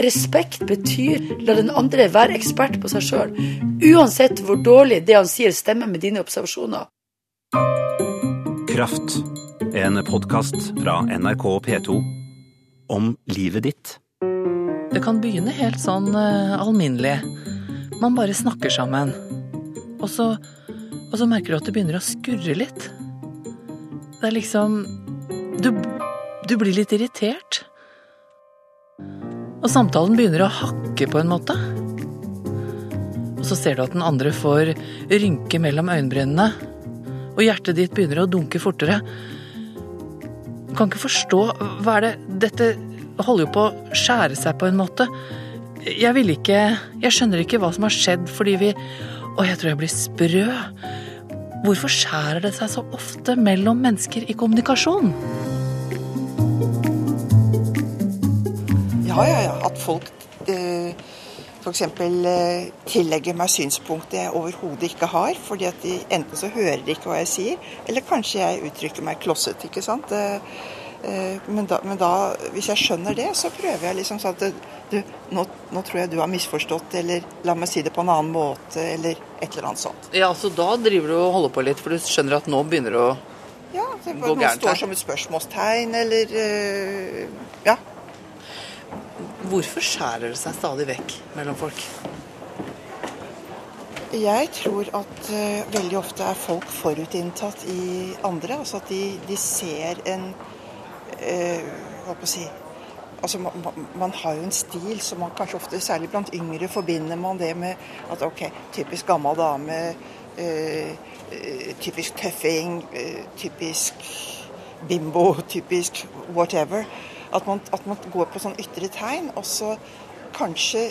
Respekt betyr la den andre være ekspert på seg sjøl, uansett hvor dårlig det han sier stemmer med dine observasjoner. Kraft. En podkast fra NRK P2 om livet ditt. Det kan begynne helt sånn uh, alminnelig. Man bare snakker sammen. Og så, og så merker du at det begynner å skurre litt. Det er liksom Du, du blir litt irritert. Og samtalen begynner å hakke på en måte. Og så ser du at den andre får rynke mellom øyenbrynene. Og hjertet ditt begynner å dunke fortere. Du kan ikke forstå Hva er det Dette holder jo på å skjære seg på en måte. Jeg vil ikke Jeg skjønner ikke hva som har skjedd fordi vi Å, jeg tror jeg blir sprø. Hvorfor skjærer det seg så ofte mellom mennesker i kommunikasjon? Ja, ja, ja. At folk eh, f.eks. Eh, tillegger meg synspunkter jeg overhodet ikke har. fordi at de enten så hører de ikke hva jeg sier, eller kanskje jeg uttrykker meg klosset. ikke sant? Eh, eh, men, da, men, da, hvis jeg skjønner det, så prøver jeg liksom sånn at du, nå, nå, tror jeg du har misforstått, eller la meg si det på en annen måte, eller et eller annet sånt. Ja, så da driver du og holder på litt, for du skjønner at nå begynner det å ja, gå gærent? Noe står som et spørsmålstegn, eller Ja. Hvorfor skjærer det seg stadig vekk mellom folk? Jeg tror at uh, veldig ofte er folk forutinntatt i andre. Altså at de, de ser en uh, Hva på å si Altså man, man, har jo en stil som man kanskje ofte, særlig blant yngre, forbinder man det med at OK, typisk gammel dame. Uh, typisk tøffing. typisk bimbo. Typisk whatever. At man, at man går på sånn ytre tegn, og så kanskje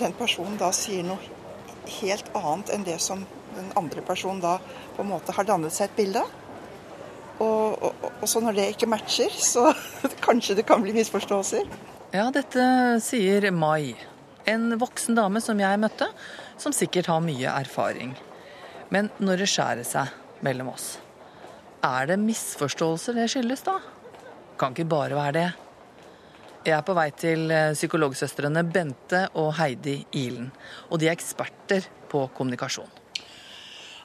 den personen da sier noe helt annet enn det som den andre personen da på en måte har dannet seg et bilde av. Og, og, og, så når det ikke matcher, så kanskje det kan bli misforståelser. Ja, dette sier Mai. En voksen dame som jeg møtte, som sikkert har mye erfaring. Men når det skjærer seg mellom oss, er det misforståelser det skyldes da? Kan ikke bare være det. Jeg er på vei til eh, psykologsøstrene Bente og Heidi Ilen. Og de er eksperter på kommunikasjon.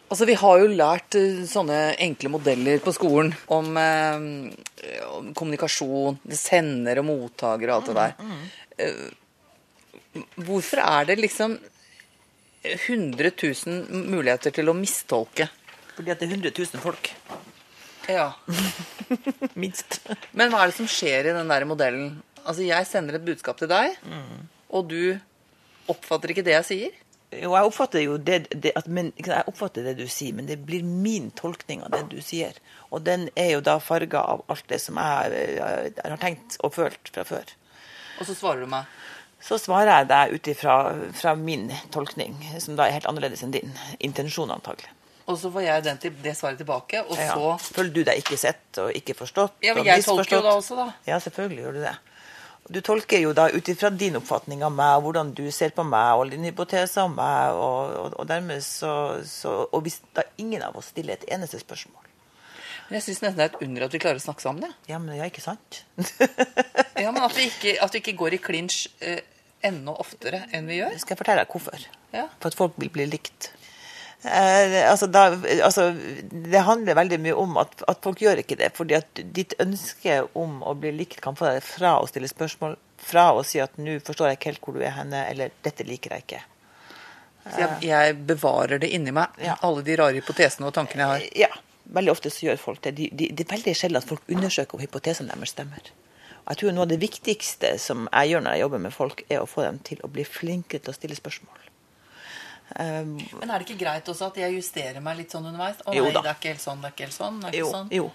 Altså, Vi har jo lært eh, sånne enkle modeller på skolen om, eh, om kommunikasjon. Sender og mottaker og alt det der. Eh, hvorfor er det liksom 100 000 muligheter til å mistolke? Fordi at det er 100 000 folk. Ja. Minst. Men hva er det som skjer i den der modellen? Altså, jeg sender et budskap til deg, mm. og du oppfatter ikke det jeg sier? Jo, jeg oppfatter jo det, det at, men, jeg oppfatter det du sier, men det blir min tolkning av det du sier. Og den er jo da farga av alt det som jeg, jeg, jeg, har tenkt og følt fra før. Og så svarer du meg? Så svarer jeg deg ut ifra min tolkning, som da er helt annerledes enn din. Intensjon, antagelig. Og så får jeg den til, det svaret tilbake, og ja. så Føler du deg ikke sett og ikke forstått? Ja, men jeg tolker jo da også, da. Ja, selvfølgelig gjør du det. Du tolker jo da ut ifra din oppfatning av meg, og hvordan du ser på meg, og din hypotese om meg, og, og, og dermed så, så, Og hvis da ingen av oss stiller et eneste spørsmål Men Jeg syns nesten det er et under at vi klarer å snakke sammen. det. Ja, men er ikke sant? ja, men at vi ikke, at vi ikke går i klinsj eh, enda oftere enn vi gjør. Skal jeg fortelle deg hvorfor? Ja. For at folk vil bli likt. Eh, altså da, altså, det handler veldig mye om at, at, folk gjør ikke det. fordi at ditt ønske om å bli likt kan få deg fra å stille spørsmål, fra å si at 'nå forstår jeg ikke helt hvor du er henne', eller 'dette liker jeg ikke'. Så jeg, jeg bevarer det inni meg, ja. alle de rare hypotesene og tankene jeg har? Ja. Veldig ofte så gjør folk det. De, de, det er veldig sjelden at folk undersøker om hypotesene deres stemmer. Og jeg tror Noe av det viktigste som jeg gjør når jeg jobber med folk, er å få dem til å bli flinkere til å stille spørsmål. Um, Men er det ikke greit også at jeg justerer meg litt sånn underveis? Å nei, det er ikke helt sånn, det er ikke helt sånn. Det er ikke jo, sånn. jo.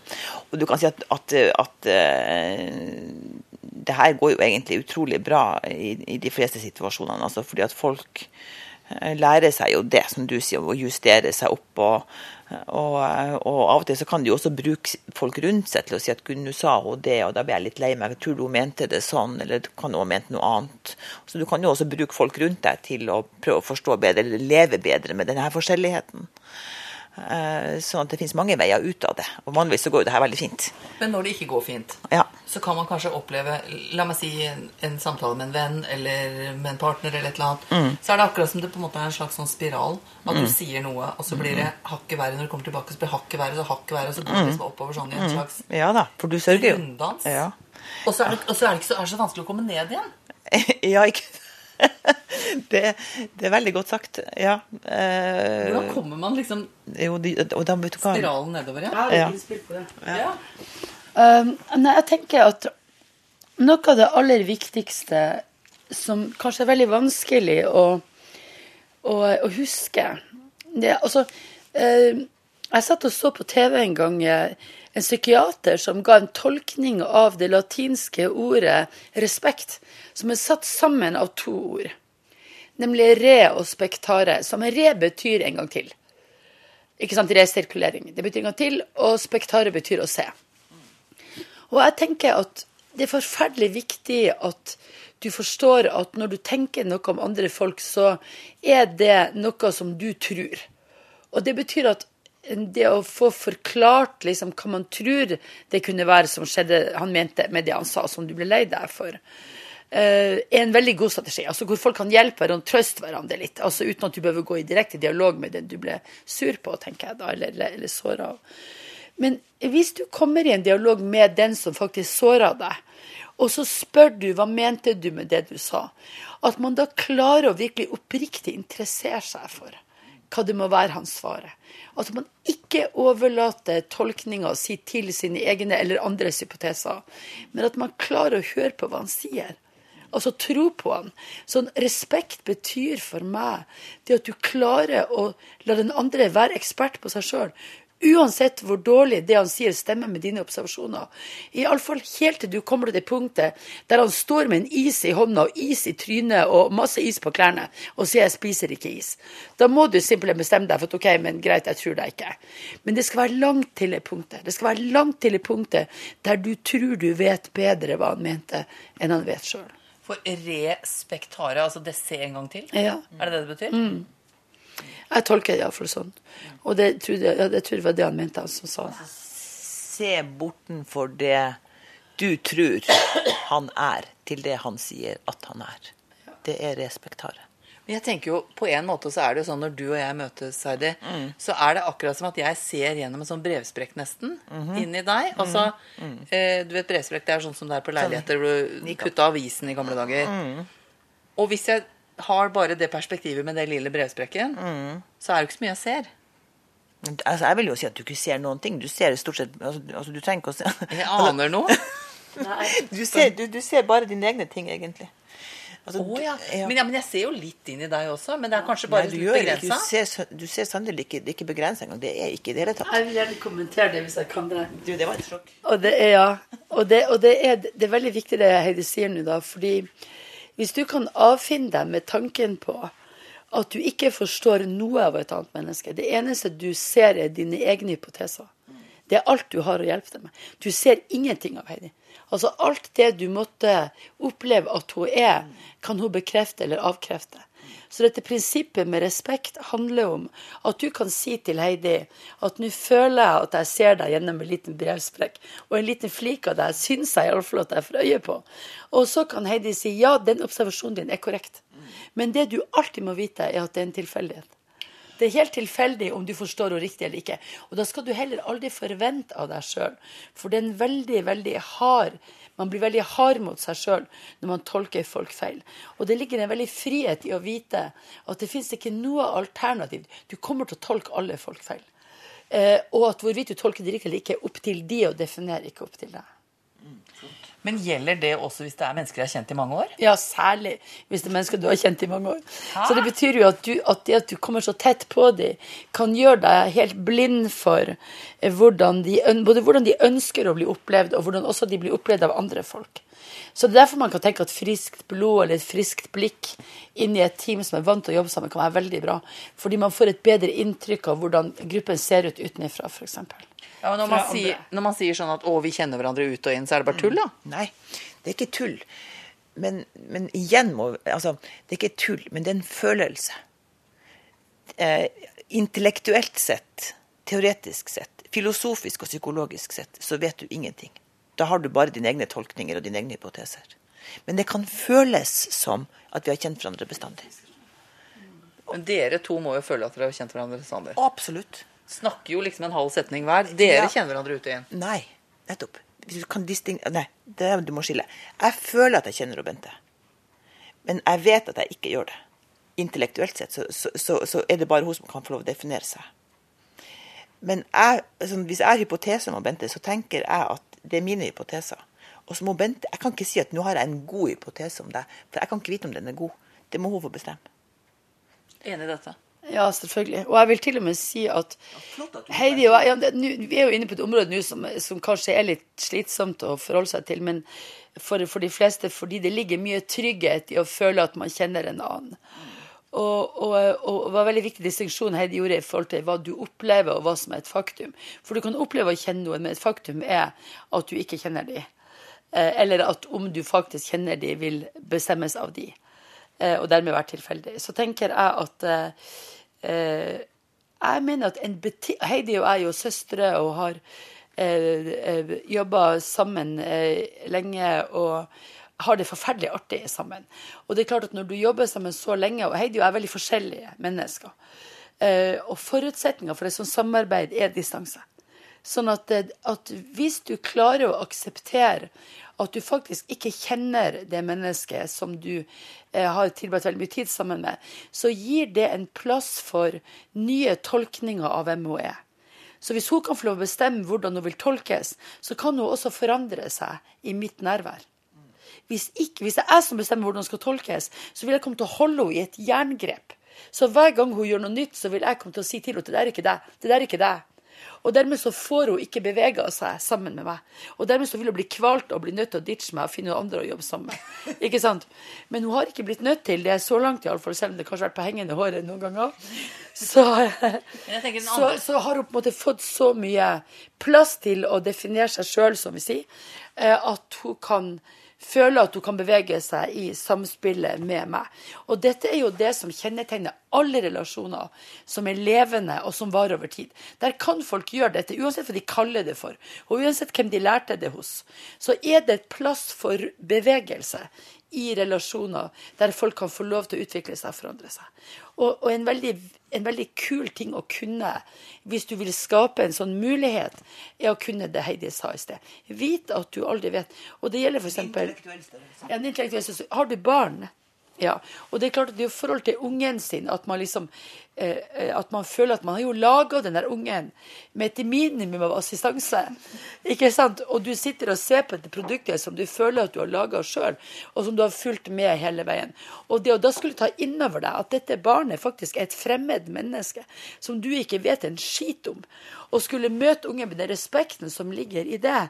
Og du kan si at, at, at uh, det her går jo egentlig utrolig bra i, i de fleste situasjonene. Altså fordi at folk lærer seg jo det, som du sier, å justere seg opp. og og, og, av og til så kan de også bruke folk rundt seg til å si at 'Gunn, nå sa hun det, og da ble jeg litt lei meg. Jeg tror du hun mente det sånn, eller kan hun ha ment noe annet. Så du kan jo også bruke folk rundt deg til å prøve å forstå bedre, eller leve bedre med denne forskjelligheten. Sånn at det finnes mange veier ut av det. Og vanligvis så går jo det her veldig fint. Men når det ikke går fint, ja. Så kan man kanskje oppleve La meg si en, en samtale med en venn eller med en partner eller et eller annet. Mm. Så er det akkurat som det på en måte er en slags sånn spiral. At du sier noe, og så blir det hakket verre når du kommer tilbake. Så blir hakket verre, så hakket verre, og så går det liksom oppover sånn i en slags Ja da, for du sørger jo. runddans. Ja. Og så er det, og så er det ikke så, er det så vanskelig å komme ned igjen. ja, ikke det, det er veldig godt sagt. Ja. Eh, Hvordan kommer man liksom jo, de, og da vet du hva spiralen nedover igjen? Ja, Ja. Ja. Um, nei, jeg tenker at noe av det aller viktigste som kanskje er veldig vanskelig å, å, å huske det, altså, uh, Jeg satt og så på TV en gang eh, en psykiater som ga en tolkning av det latinske ordet 'respekt', som er satt sammen av to ord, nemlig 're' og 'spektare', som 're' betyr en gang til. Ikke sant, resirkulering. Det betyr en gang til, og 'spektare' betyr å se. Og jeg tenker at det er forferdelig viktig at du forstår at når du tenker noe om andre folk, så er det noe som du tror. Og det betyr at det å få forklart liksom, hva man tror det kunne være som skjedde, han mente med det han sa, som du ble lei deg for, eh, er en veldig god strategi. Altså Hvor folk kan hjelpe og trøste hverandre litt. altså Uten at du behøver gå i direkte dialog med den du ble sur på, tenker jeg da, eller, eller, eller såra. Men hvis du kommer i en dialog med den som faktisk såra deg, og så spør du hva mente du med det du sa, at man da klarer å virkelig oppriktig interessere seg for hva det må være han svarer. At man ikke overlater tolkninga si til sine egne eller andres hypoteser, men at man klarer å høre på hva han sier. Altså tro på han. Sånn respekt betyr for meg det at du klarer å la den andre være ekspert på seg sjøl. Uansett hvor dårlig det han sier stemmer med dine observasjoner. Iallfall helt til du kommer til det punktet der han står med en is i hånda og is i trynet og masse is på klærne og sier 'jeg spiser ikke is'. Da må du simpelthen bestemme deg for at ok, men greit, jeg tror deg ikke. Men det skal være langt til det punktet. Det skal være langt til det punktet der du tror du vet bedre hva han mente, enn han vet sjøl. For respektare, altså det se en gang til? Ja. Er det det det betyr? Jeg tolker det iallfall sånn. Og det trodde, jeg- ja, det tror jeg var det han mente, han som sa det. Se bortenfor det du tror han er, til det han sier at han er. Det er respektare. Men jeg tenker jo, På en måte så er det jo sånn når du og jeg møtes, Heidi, så er det akkurat som at jeg ser gjennom en sånn brevsprekk nesten inn i deg. Altså, eh, du vet Brevsprekk det er sånn som det er på leiligheter hvor du putta avisen i gamle dager. Og hvis jeg har bare det perspektivet med den lille brevsprekken, så er det ikke så mye jeg ser. Altså, jeg vil jo si at du ikke ser noen ting. Du ser stort sett altså, altså, Du trenger ikke å se Jeg aner noe. Du ser, du, du ser bare dine egne ting, egentlig. Altså, Å du- ja. Men, ja. Men jeg ser jo litt inn i deg også. Men det er kanskje bare Nei, du, litt gjør du ser, så- du ser sannelig ikke, det ikke begrensa engang. Det er ikke i det hele tatt. Jeg vil gjerne kommentere det hvis jeg kan det. Du, det var et sjokk. Og det er, ja. Og det, og det, er, det er veldig viktig det Heidi sier nå, da. Fordi hvis du kan avfinne deg med tanken på at du ikke forstår noe av et annet menneske Det eneste du ser, er dine egne hypoteser. Det er alt du har å hjelpe deg med. Du ser ingenting av Heidi. Altså alt det du måtte oppleve at hun er, kan hun bekrefte eller avkrefte. Så dette prinsippet med respekt handler om at du kan si til Heidi at nå føler jeg at jeg ser deg gjennom en liten brevsprekk, og en liten flik av deg syns jeg iallfall at jeg får øye på. Og så kan Heidi si ja, den observasjonen din er korrekt. Men det du alltid må vite, er at det er en tilfeldighet. Det er helt tilfeldig om du forstår henne riktig eller ikke. Og da skal du heller aldri forvente av deg sjøl, for det er en veldig, veldig hard Man blir veldig hard mot seg sjøl når man tolker folk feil. Og det ligger en veldig frihet i å vite at det fins ikke noe alternativ. Du kommer til å tolke alle folk feil. Eh, og at hvorvidt du tolker det riktig eller ikke, er opp til de og definerer ikke opp til deg. Men gjelder det også hvis det er mennesker jeg har kjent i mange år? Ja, særlig hvis det er mennesker du har kjent i mange år. Så det betyr jo at, du, at det at du kommer så tett på dem, kan gjøre deg helt blind for eh, hvordan de, både hvordan de ønsker å bli opplevd, og hvordan også de blir opplevd av andre folk. Så det er derfor man kan tenke at friskt blod eller et friskt blikk inn i et team som er vant til å jobbe sammen, kan være veldig bra. Fordi man får et bedre inntrykk av hvordan gruppen ser ut utenfra, f.eks. Ja, når, man sier, når man sier sånn at 'å, vi kjenner hverandre ut og inn', så er det bare tull, da? Nei, det er ikke tull. Men, men igjen må Altså, det er ikke tull, men det er en følelse. Eh, intellektuelt sett, teoretisk sett, filosofisk og psykologisk sett, så vet du ingenting. Da har du bare dine egne tolkninger og dine egne hypoteser. Men det kan føles som at vi har kjent hverandre bestandig. Men dere to må jo føle at dere har kjent hverandre bestandig. Absolutt. Snakker jo liksom en halv setning hver. Dere Ja. kjenner hverandre ut igjen. Nei, nettopp. Du kan disting... Nei, det du må skille. Jeg føler at jeg kjenner Bente. Men jeg vet at jeg ikke gjør det. Intellektuelt sett så, så, så, så er det bare hun som kan få lov å definere seg. Men jeg, sånn, hvis jeg har hypoteser om Bente, så tenker jeg at det er mine hypoteser. Og så må Bente Jeg kan ikke si at nå har jeg en god hypotese om deg, for jeg kan ikke vite om den er god. Det må hun få bestemme. Enig i dette. Ja, selvfølgelig. Og jeg vil til og med si at Heidi og jeg ja, det, nu- Vi er jo inne på et område nå som, som kanskje er litt slitsomt å forholde seg til, men for, for de fleste fordi det ligger mye trygghet i å føle at man kjenner en annen. Og, og, og det var veldig viktig distinksjon Heidi gjorde i forhold til hva du opplever og hva som er et faktum. For du kan oppleve å kjenne noen, men et faktum er at du ikke kjenner de. Eh, Eller at om du faktisk kjenner de, vil bestemmes av de. Eh, Og dermed være tilfeldig. Så tenker jeg at eh, eh, Jeg mener at en beti Heidi og jeg er jo søstre og har eh, jobba sammen eh, lenge og har det forferdelig artig sammen. Og det er klart at når du jobber sammen så lenge, og Heidi og jeg er veldig forskjellige mennesker, eh, og forutsetninga for et sånt samarbeid er distanse. Sånn at, at hvis du klarer å akseptere at du faktisk ikke kjenner det mennesket som du eh, har tilbrakt veldig mye tid sammen med, så gir det en plass for nye tolkninger av hvem hun er. Så hvis hun kan få lov å bestemme hvordan hun vil tolkes, så kan hun også forandre seg i mitt nærvær. Hvis, ikke, hvis det er jeg som bestemmer hvordan hun skal tolkes, så vil jeg komme til å holde henne i et jerngrep. Så hver gang hun gjør noe nytt, så vil jeg komme til å si til henne at det der er ikke deg. Det der er ikke deg. Og dermed så får hun ikke bevega seg sammen med meg. Og dermed så vil hun bli kvalt og bli nødt til å ditche meg og finne noen andre å jobbe sammen med. Ikke sant? Men hun har ikke blitt nødt til det så langt, iallfall, selv om det kanskje har vært på hengende håret noen ganger. Så, den så, så har hun på en måte fått så mye plass til å definere seg sjøl, som vi sier, eh, at hun kan føle at hun kan bevege seg i samspillet med meg. Og dette er jo det som kjennetegner alle relasjoner som er levende og som varer over tid. Der kan folk gjøre dette, uansett hva de kaller det for, og uansett hvem de lærte det hos. Så er det et plass for bevegelse i relasjoner der folk kan få lov til å utvikle seg og forandre seg. Og, og en, veldig, en veldig kul ting å kunne, hvis du vil skape en sånn mulighet, er å kunne det Heidi sa i sted. Vite at du aldri vet. Og det gjelder f.eks. En intellektuell størrelse. Har du barn? Ja. Og det er klart at det er jo forhold til ungen sin at man liksom eh, eh, At man føler at man har jo laga den der ungen med et minimum av assistanse. Ikke sant? Og du sitter og ser på dette produktet som du føler at du har laga sjøl, og som du har fulgt med hele veien. Og det å da skulle ta innover deg at dette barnet faktisk er et fremmed menneske som du ikke vet en skit om, og skulle møte ungen med den respekten som ligger i det,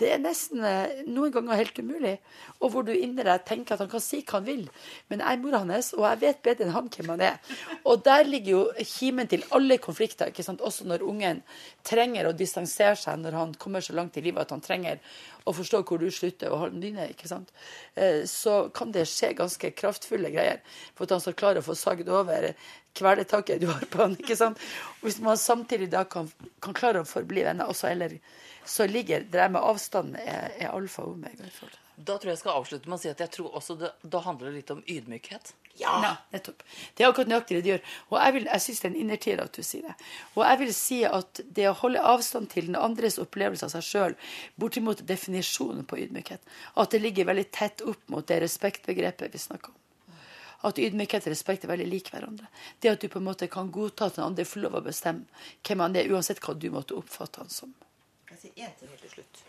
det er nesten eh, noen ganger helt umulig. Og hvor du inni deg tenker at han kan si hva han vil, men jeg er mora hans, og jeg vet bedre enn han hvem han er. Og der ligger jo kimen til alle konflikter, ikke sant? også når ungen trenger å distansere seg når han kommer så langt i livet at han trenger å forstå hvor du slutter og holde dyne, ikke sant. Eh, Så kan det skje ganske kraftfulle greier for at han skal klare å få sagd over kvelertaket du har på han, ikke sant. Og hvis man samtidig da kan, kan klare å forbli venner også, eller så ligger det med avstand er, er alfa og omega. Da tror jeg jeg skal avslutte med å si at jeg tror også det, da handler det litt om ydmykhet. Ja, nettopp. Det er akkurat nøyaktig det de gjør. Og jeg, vil- jeg syns det er en innertier at du sier det. Og jeg vil si at det å holde avstand til den andres opplevelse av seg sjøl, bortimot definisjonen på ydmykhet, at det ligger veldig tett opp mot det respektbegrepet vi snakker om. At ydmykhet og respekt er veldig lik hverandre. Det at du på en måte kan godta at den andre får lov å bestemme hvem han er, uansett hva du måtte oppfatte han som. Jeg si én ting helt til slutt?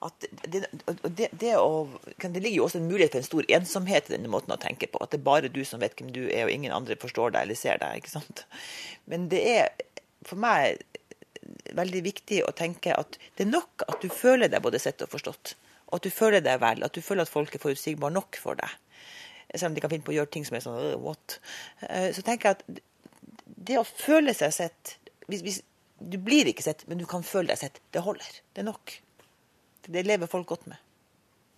At det, det, det, å, det ligger jo også en mulighet for en stor ensomhet i denne måten å tenke på. At det er bare du som vet hvem du er, og ingen andre forstår deg eller ser deg. ikke sant? Men det er for meg veldig viktig å tenke at det er nok at du føler deg både sett og forstått. Og at du føler deg vel. At du føler at folk er forutsigbare nok for deg. Selv om de kan finne på å gjøre ting som er sånn «Øh, what? Eh, Så tenker jeg at det å føle seg sett hvis, hvis, Du blir ikke sett, men du kan føle deg sett. Det holder. Det er nok. Det lever folk godt med.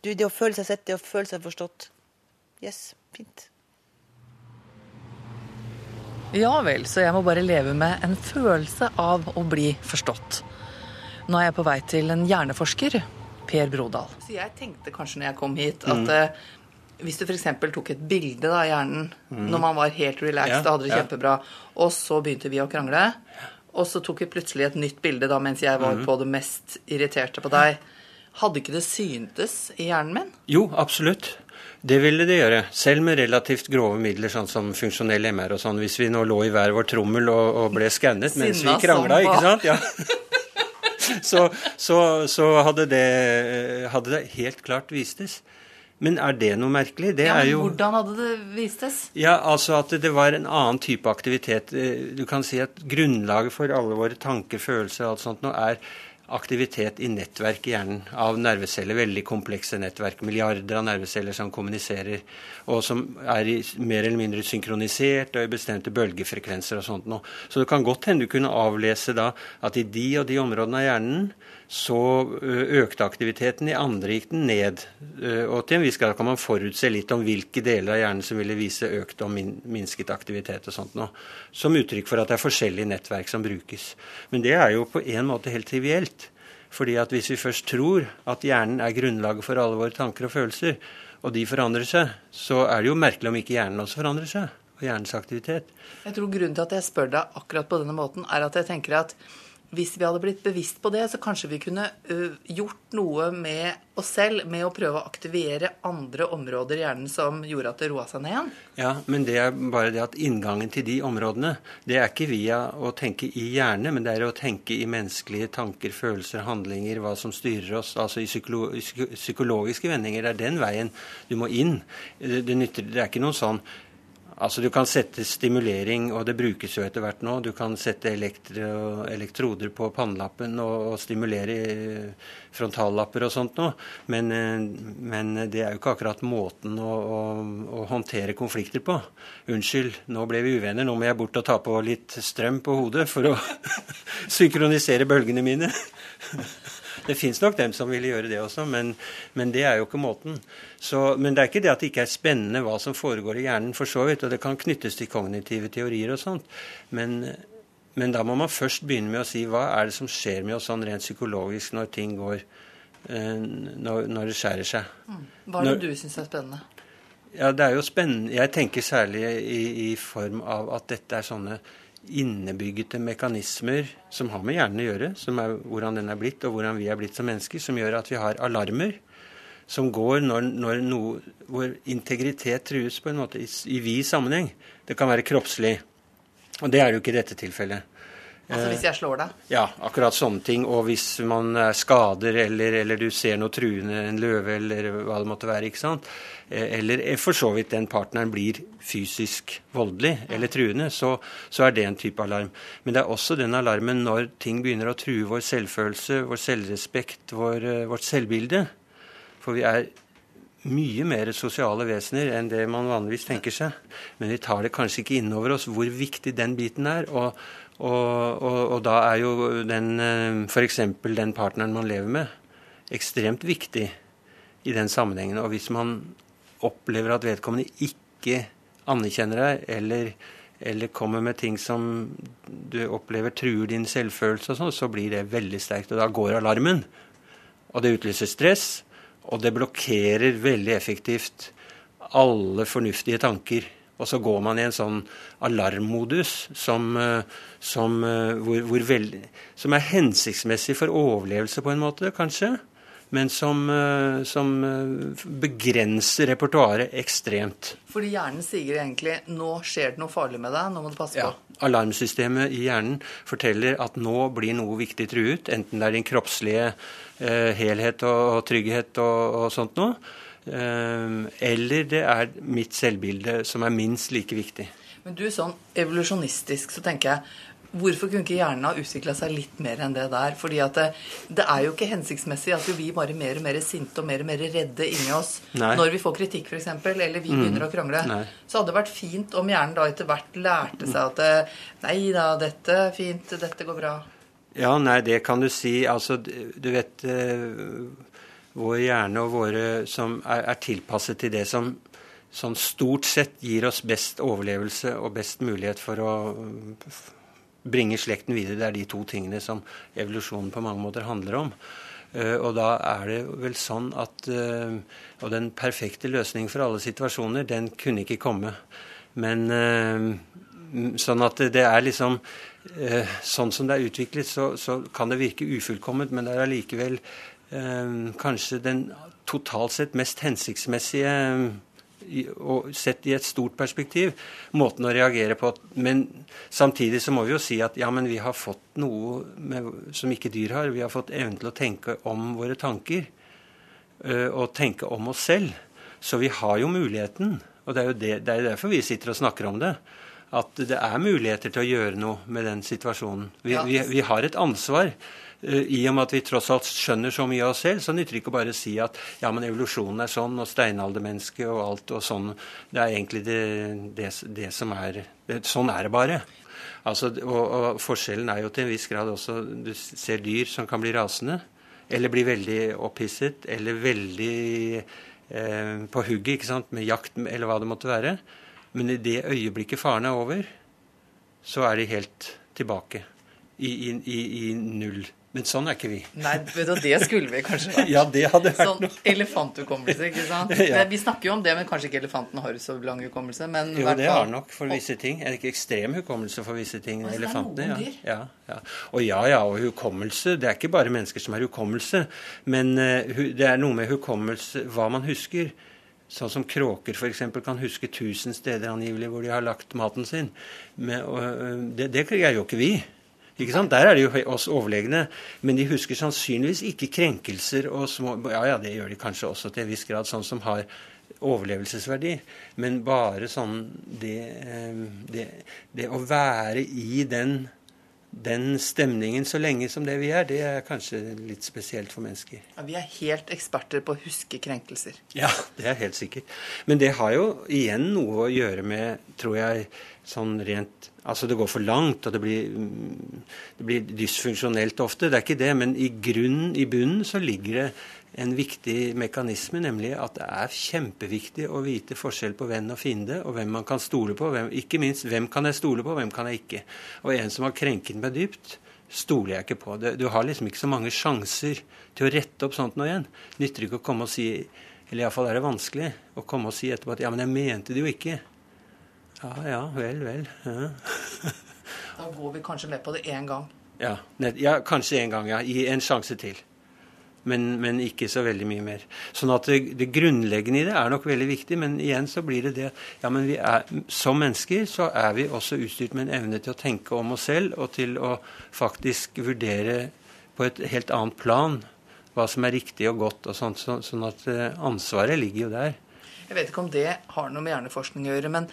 Du, det å føle seg sett, det å føle seg forstått. Yes, fint. Ja vel, så jeg må bare leve med en følelse av å bli forstått. Nå er jeg på vei til en hjerneforsker Per Brodal. Så jeg tenkte kanskje når jeg kom hit, at mm. hvis du f.eks. tok et bilde av hjernen mm. når man var helt relaxed ja, og hadde det kjempebra, og så begynte vi å krangle, og så tok vi plutselig et nytt bilde da mens jeg var mm. på det mest irriterte på deg, hadde ikke det syntes i hjernen min? Jo, absolutt. Det ville det gjøre, selv med relativt grove midler, sånn som funksjonell MR og sånn. Hvis vi nå lå i hver vår trommel og, og ble skannet mens vi krangla, ikke sant? Ja. så, så, så hadde, det, hadde, det, helt klart vistes. Men er det noe merkelig? Det ja, er jo Hvordan hadde det vistes? Ja, altså At det var en annen type aktivitet. Eh, du kan si at grunnlaget for alle våre tanker, følelser og alt sånt nå er aktivitet i nettverk i hjernen av nerveceller. Veldig komplekse nettverk. Milliarder av nerveceller som kommuniserer, og som er i, mer eller mindre synkronisert og i bestemte bølgefrekvenser og sånt noe. Så det kan godt hende du kunne avlese da at i de og de områdene av hjernen så økte aktiviteten, i andre gikk den ned. Og til en viss grad kan man forutse litt om hvilke deler av hjernen som ville vise økt og minsket aktivitet og sånt noe. Som uttrykk for at det er forskjellige nettverk som brukes. Men det er jo på en måte helt trivielt. Fordi at hvis vi først tror at hjernen er grunnlaget for alle våre tanker og følelser, og de forandrer seg, så er det jo merkelig om ikke hjernen også forandrer seg. Og hjernens aktivitet. Jeg tror grunnen til at jeg spør deg akkurat på denne måten, er at jeg tenker at hvis vi hadde blitt bevisst på det, så kanskje vi kunne uh, gjort noe med oss selv med å prøve å aktivere andre områder i hjernen som gjorde at det roa seg ned igjen. Ja, men det er bare det at inngangen til de områdene, det er ikke via å tenke i hjerne, men det er å tenke i menneskelige tanker, følelser, handlinger, hva som styrer oss. Altså i psykolo psykologiske vendinger. Det er den veien du må inn. Det, det, nytter, det er ikke noe sånn Altså Du kan sette stimulering, og det brukes jo etter hvert nå. Du kan sette elektro, elektroder på pannelappen og, og, stimulere frontallapper og sånt noe. Men, eh, men, det er jo ikke akkurat måten å, å, å, håndtere konflikter på. Unnskyld, nå ble vi uvenner. Nå må jeg bort og ta på litt strøm på hodet for å synkronisere bølgene mine. Det fins nok dem som ville gjøre det også, men, men, det er jo ikke måten. Så, men det er ikke det at det ikke er spennende hva som foregår i hjernen, for så vidt. Og det kan knyttes til kognitive teorier og sånt. Men, men da må man først begynne med å si hva er det som skjer med oss sånn rent psykologisk når ting går eh, når, når, det skjærer seg. Mm. Hva er det når, du syns er spennende? Ja, det er jo spennende. Jeg tenker særlig i, i form av at dette er sånne innebyggede mekanismer som har med hjernen å gjøre, som er hvordan den er blitt, og hvordan vi er blitt som mennesker, som gjør at vi har alarmer som går når, når noe, hvor integritet trues på en måte i, i vid sammenheng. Det kan være kroppslig, og det er jo ikke i dette tilfellet. Altså hvis jeg slår deg? Ja, akkurat sånne ting. Og hvis man skader, eller, eller du ser noe truende, en løve eller hva det måtte være. ikke sant? Eh, eller for så vidt den partneren blir fysisk voldelig eller truende, så, så, er det en type alarm. Men det er også den alarmen når ting begynner å true vår selvfølelse, vår selvrespekt, vår, eh, vårt selvbilde. For vi er mye mer sosiale vesener enn det man vanligvis tenker seg. Men vi tar det kanskje ikke innover oss hvor viktig den biten er. Og, og, og, og da er jo den eh, f.eks. den partneren man lever med, ekstremt viktig i den sammenhengen. Og hvis man opplever at vedkommende ikke anerkjenner deg, eller, eller kommer med ting som du opplever truer din selvfølelse, og sånn, så blir det veldig sterkt. Og da går alarmen. Og det utløser stress, og det blokkerer veldig effektivt alle fornuftige tanker. Og så går man i en sånn alarmmodus som, eh, som, eh, hvor, hvor veld, som er hensiktsmessig for overlevelse, på en måte, kanskje men som, eh, som begrenser repertoaret ekstremt. Fordi hjernen sier egentlig 'nå skjer det noe farlig med deg, nå må du passe på'. Ja, Alarmsystemet i hjernen forteller at nå blir noe viktig truet, enten det er din kroppslige eh, helhet og, og trygghet og, og sånt noe, eh, eller det er mitt selvbilde som er minst like viktig. Men du, sånn evolusjonistisk så tenker jeg Hvorfor kunne ikke hjernen ha utvikla seg litt mer enn det der? Fordi at det, det, er jo ikke hensiktsmessig at vi blir bare mer og mer sinte og mer og mer redde inni oss Nei. når vi får kritikk, f.eks., eller vi mm. begynner å krangle. Nei. Så hadde det vært fint om hjernen da etter hvert lærte seg at Nei da, dette er fint, dette går bra. Ja, nei, det kan du si. Altså, du vet uh, Vår hjerne og våre som er, er tilpasset til det som sånn stort sett gir oss best overlevelse og best mulighet for å bringe slekten videre. Det er de to tingene som evolusjonen på mange måter handler om. Eh, og da er det vel sånn at eh, Og den perfekte løsningen for alle situasjoner, den kunne ikke komme. Men eh, sånn at det er liksom Sånn som det er utviklet, så, så kan det virke ufullkomment, men det er allikevel kanskje den totalt sett mest hensiktsmessige og sett i et stort perspektiv, måten å reagere på. Men samtidig så må vi jo si at ja, men vi har fått noe med, som ikke dyr har. Vi har fått evnen til å tenke om våre tanker. Og tenke om oss selv. Så vi har jo muligheten. Og det er jo det, det er derfor vi sitter og snakker om det. At det er muligheter til å gjøre noe med den situasjonen. Vi, ja. vi, vi har et ansvar. Eh, I og med at vi tross alt skjønner så mye av oss selv, så nytter det ikke å bare si at ja, men evolusjonen er sånn, og steinaldermennesket og alt og sånn. Det er egentlig det, det, det som er Sånn er det bare. Altså, og, og, forskjellen er jo til en viss grad også Du ser dyr som kan bli rasende, eller bli veldig opphisset, eller veldig eh, på hugget ikke sant, med jakt eller hva det måtte være. Men i det øyeblikket faren er over, så er de helt tilbake i, i, i, i null. Men sånn er ikke vi. Nei, vet du, det skulle vi kanskje vært. ja, det hadde vært sånn elefanthukommelse, ikke sant. ja. Vi snakker jo om det, men kanskje ikke elefanten har så lang hukommelse. Men jo, det har nok for visse ting. Er det ikke ekstrem hukommelse for visse ting? Altså, elefantene. Ja. ja, ja. Og ja, ja, og hukommelse. Det er ikke bare mennesker som har hukommelse. Men uh, det er noe med hukommelse, hva man husker. Sånn som kråker f.eks. kan huske tusen steder angivelig hvor de har lagt maten sin. Men, og, det, det greier jo ikke vi. Ikke sant? Der er det jo oss overlegne. Men de husker sannsynligvis ikke krenkelser og små Ja ja, det gjør de kanskje også til en viss grad, sånn som har overlevelsesverdi. Men bare sånn det, eh, det, det å være i den den stemningen så lenge som det vi er, det er kanskje litt spesielt for mennesker. Ja, vi er helt eksperter på å huske krenkelser. Ja, det er helt sikkert. Men det har jo igjen noe å gjøre med, tror jeg, sånn rent Altså det går for langt, og det blir, det blir dysfunksjonelt ofte. Det er ikke det, men i grunnen, i bunnen, så ligger det en viktig mekanisme, nemlig at det er kjempeviktig å vite forskjell på venn og fiende, og hvem man kan stole på. Hvem, ikke minst hvem kan jeg stole på, hvem kan jeg ikke. Og en som har krenket meg dypt, stoler jeg ikke på. Du har liksom ikke så mange sjanser til å rette opp sånt nå igjen. Nytter ikke å komme og si Eller iallfall er det vanskelig å komme og si etterpå at ja, men jeg mente det jo ikke. Ja ja, vel, vel. Ja. da går vi kanskje med på det én gang. Ja, ja kanskje én gang, ja. Gi en sjanse til men, men, ikke så veldig mye mer. Sånn at det, det, grunnleggende i det er nok veldig viktig, men igjen så blir det det ja, men vi er, Som mennesker så er vi også utstyrt med en evne til å tenke om oss selv, og til å faktisk vurdere på et helt annet plan hva som er riktig og godt, og sånt, så, sånn at uh, ansvaret ligger jo der. Jeg vet ikke om det har noe med hjerneforskning å gjøre, men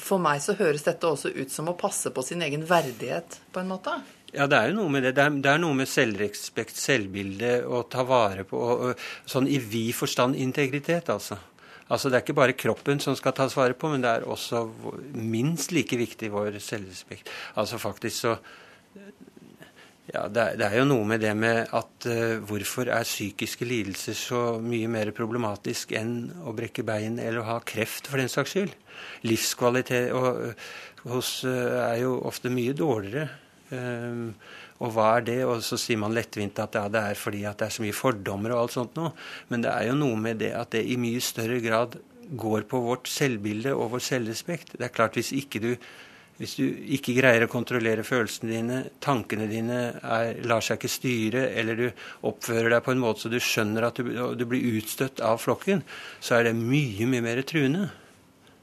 for meg så høres dette også ut som å passe på sin egen verdighet, på en måte? Ja, det er jo noe med det. Det er, det er noe med selvrespekt, selvbilde, å ta vare på og, og, Sånn i vid forstand integritet, altså. Altså Det er ikke bare kroppen som skal tas vare på, men det er også minst like viktig vår selvrespekt. Altså faktisk så ja, det er, det er, jo noe med det med at uh, hvorfor er psykiske lidelser så mye mer problematisk enn å brekke bein eller å ha kreft, for den saks skyld. Livskvalitet og, uh, hos, uh, er jo ofte mye dårligere og hva er det? Og så sier man lettvint at ja, det er fordi at det er så mye fordommer og alt sånt noe. Men det er jo noe med det at det i mye større grad går på vårt selvbilde og vår selvrespekt. Det er klart hvis ikke du hvis du ikke greier å kontrollere følelsene dine, tankene dine er, lar seg ikke styre, eller du oppfører deg på en måte så du skjønner at du, du blir utstøtt av flokken, så er det mye, mye mer truende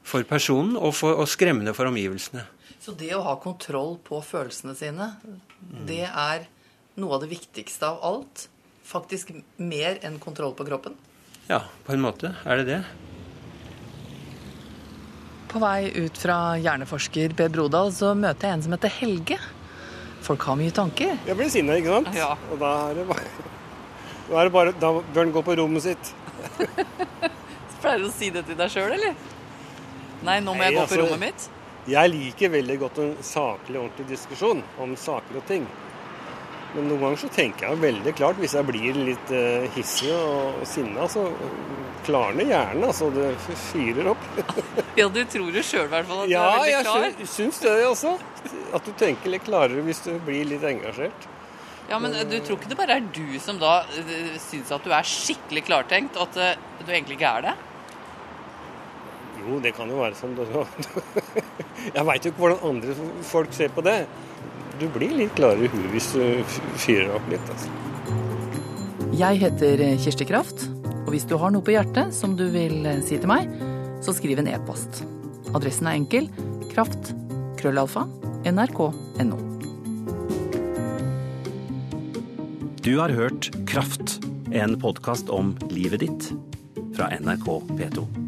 for personen og, for, og skremmende for omgivelsene. Så det å ha kontroll på følelsene sine, mm. det er noe av det viktigste av alt. Faktisk mer enn kontroll på kroppen. Ja, på en måte er det det. På vei ut fra hjerneforsker Per Brodal så møter jeg en som heter Helge. Folk har mye tanker. Jeg blir sinna, ikke sant? Ja. Og da er det bare, da, er det bare, da bør han gå på rommet sitt. Pleier du å si det til deg sjøl, eller? Nei, nå må jeg gå på altså, rommet mitt? Jeg liker veldig godt en saklig, ordentlig diskusjon om saker og ting. Men noen ganger så tenker jeg veldig klart, hvis jeg blir litt uh, hissig og, og sinna, så klarner hjernen. Altså, det fyrer opp. ja, du tror det sjøl i hvert fall? At ja, du er veldig klar? Ja, jeg syns det også. At du tenker litt klarere hvis du blir litt engasjert. Ja, men du tror ikke det bare er du som da syns at du er skikkelig klartenkt, at du egentlig ikke er det? Jo, det kan jo være sånn. Jeg veit jo ikke hvordan andre folk ser på det. Du blir litt klarere i huet hvis du fyrer opp litt. Altså. Jeg heter Kirsti Kraft, og hvis du har noe på hjertet som du vil si til meg, så skriv en e-post. Adressen er enkel kraft krøllalfa nrk.no. Du har hørt Kraft, en podkast om livet ditt fra NRK P2.